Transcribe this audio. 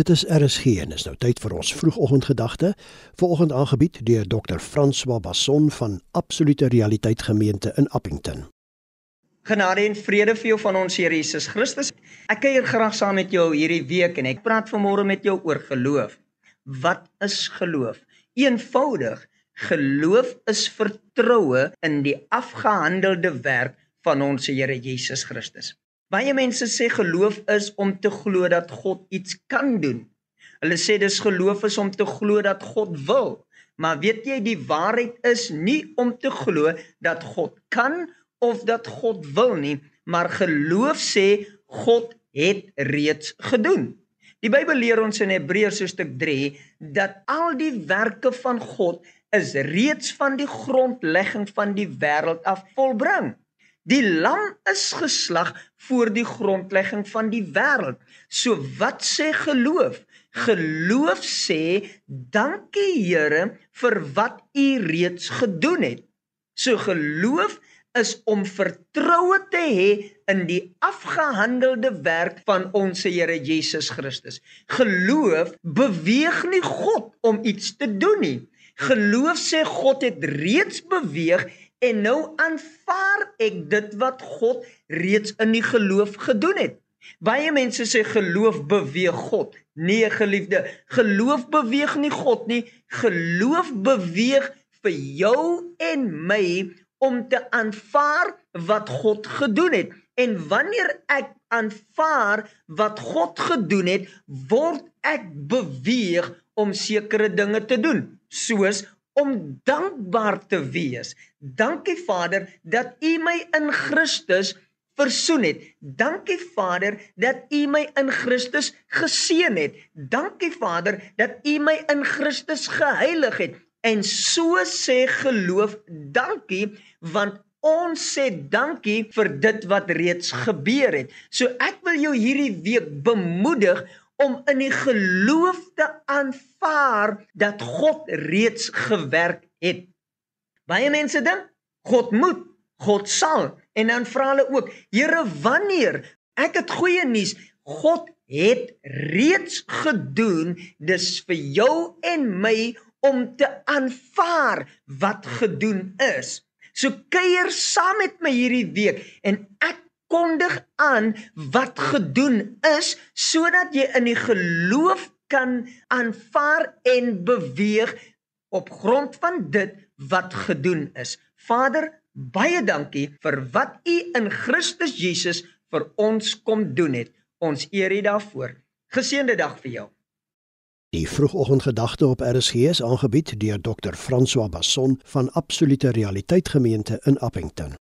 Dit is RSG en is nou tyd vir ons vroegoggendgedagte. Vanoggend aangebied deur Dr. François Basson van Absolute Realiteit Gemeente in Appington. Genade en vrede vir jou van ons Here Jesus Christus. Ek kuier graag saam met jou hierdie week en ek praat vanmôre met jou oor geloof. Wat is geloof? Eenvoudig, geloof is vertroue in die afgehandelde werk van ons Here Jesus Christus. Baie mense sê geloof is om te glo dat God iets kan doen. Hulle sê dis geloof is om te glo dat God wil. Maar weet jy die waarheid is nie om te glo dat God kan of dat God wil nie, maar geloof sê God het reeds gedoen. Die Bybel leer ons in Hebreërs hoofstuk 3 dat al die werke van God is reeds van die grondlegging van die wêreld af volbring. Die lam is geslag voor die grondlegging van die wêreld. So wat sê geloof? Geloof sê dankie Here vir wat U reeds gedoen het. So geloof is om vertroue te hê in die afgehandelde werk van ons Here Jesus Christus. Geloof beweeg nie God om iets te doen nie. Geloof sê God het reeds beweeg En nou aanvaar ek dit wat God reeds in die geloof gedoen het. Baie mense sê geloof beweeg God. Nee, geliefde, geloof beweeg nie God nie. Geloof beweeg vir jou en my om te aanvaar wat God gedoen het. En wanneer ek aanvaar wat God gedoen het, word ek beweeg om sekere dinge te doen, soos om dankbaar te wees. Dankie Vader dat U my in Christus versoen het. Dankie Vader dat U my in Christus geseën het. Dankie Vader dat U my in Christus geheilig het. En so sê geloof dankie want ons sê dankie vir dit wat reeds gebeur het. So ek wil jou hierdie week bemoedig om in die geloof te aanvaar dat God reeds gewerk het. Baie mense dink God moet, God sal en dan vra hulle ook, Here, wanneer? Ek het goeie nuus. God het reeds gedoen. Dis vir jou en my om te aanvaar wat gedoen is. So kuier saam met my hierdie week en ek kondig aan wat gedoen is sodat jy in die geloof kan aanvaar en beweeg op grond van dit wat gedoen is. Vader, baie dankie vir wat U in Christus Jesus vir ons kom doen het. Ons eer U daarvoor. Geseënde dag vir jou. Die vroegoggendgedagte op RSG is aangebied deur Dr. François Basson van Absolute Realiteit Gemeente in Appington.